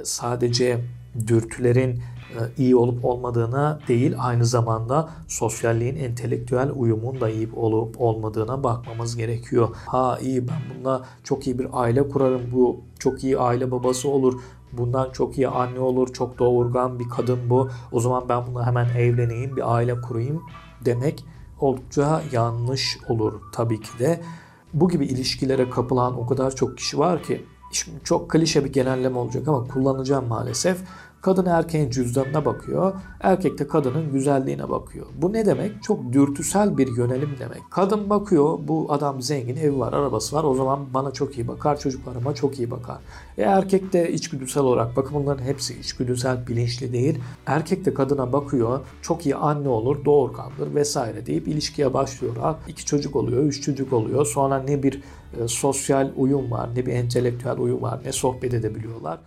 e, sadece dürtülerin e, iyi olup olmadığına değil aynı zamanda sosyalliğin entelektüel uyumun da iyi olup olmadığına bakmamız gerekiyor. Ha iyi ben bununla çok iyi bir aile kurarım bu çok iyi aile babası olur bundan çok iyi anne olur çok doğurgan bir kadın bu o zaman ben bununla hemen evleneyim bir aile kurayım demek oldukça yanlış olur tabii ki de. Bu gibi ilişkilere kapılan o kadar çok kişi var ki Şimdi çok klişe bir genelleme olacak ama kullanacağım maalesef. Kadın erkeğin cüzdanına bakıyor, erkek de kadının güzelliğine bakıyor. Bu ne demek? Çok dürtüsel bir yönelim demek. Kadın bakıyor, bu adam zengin, evi var, arabası var, o zaman bana çok iyi bakar, çocuklarıma çok iyi bakar. E erkek de içgüdüsel olarak, bakın bunların hepsi içgüdüsel, bilinçli değil. Erkek de kadına bakıyor, çok iyi anne olur, doğurgandır vesaire deyip ilişkiye başlıyorlar. İki çocuk oluyor, üç çocuk oluyor. Sonra ne bir e, sosyal uyum var, ne bir entelektüel uyum var, ne sohbet edebiliyorlar.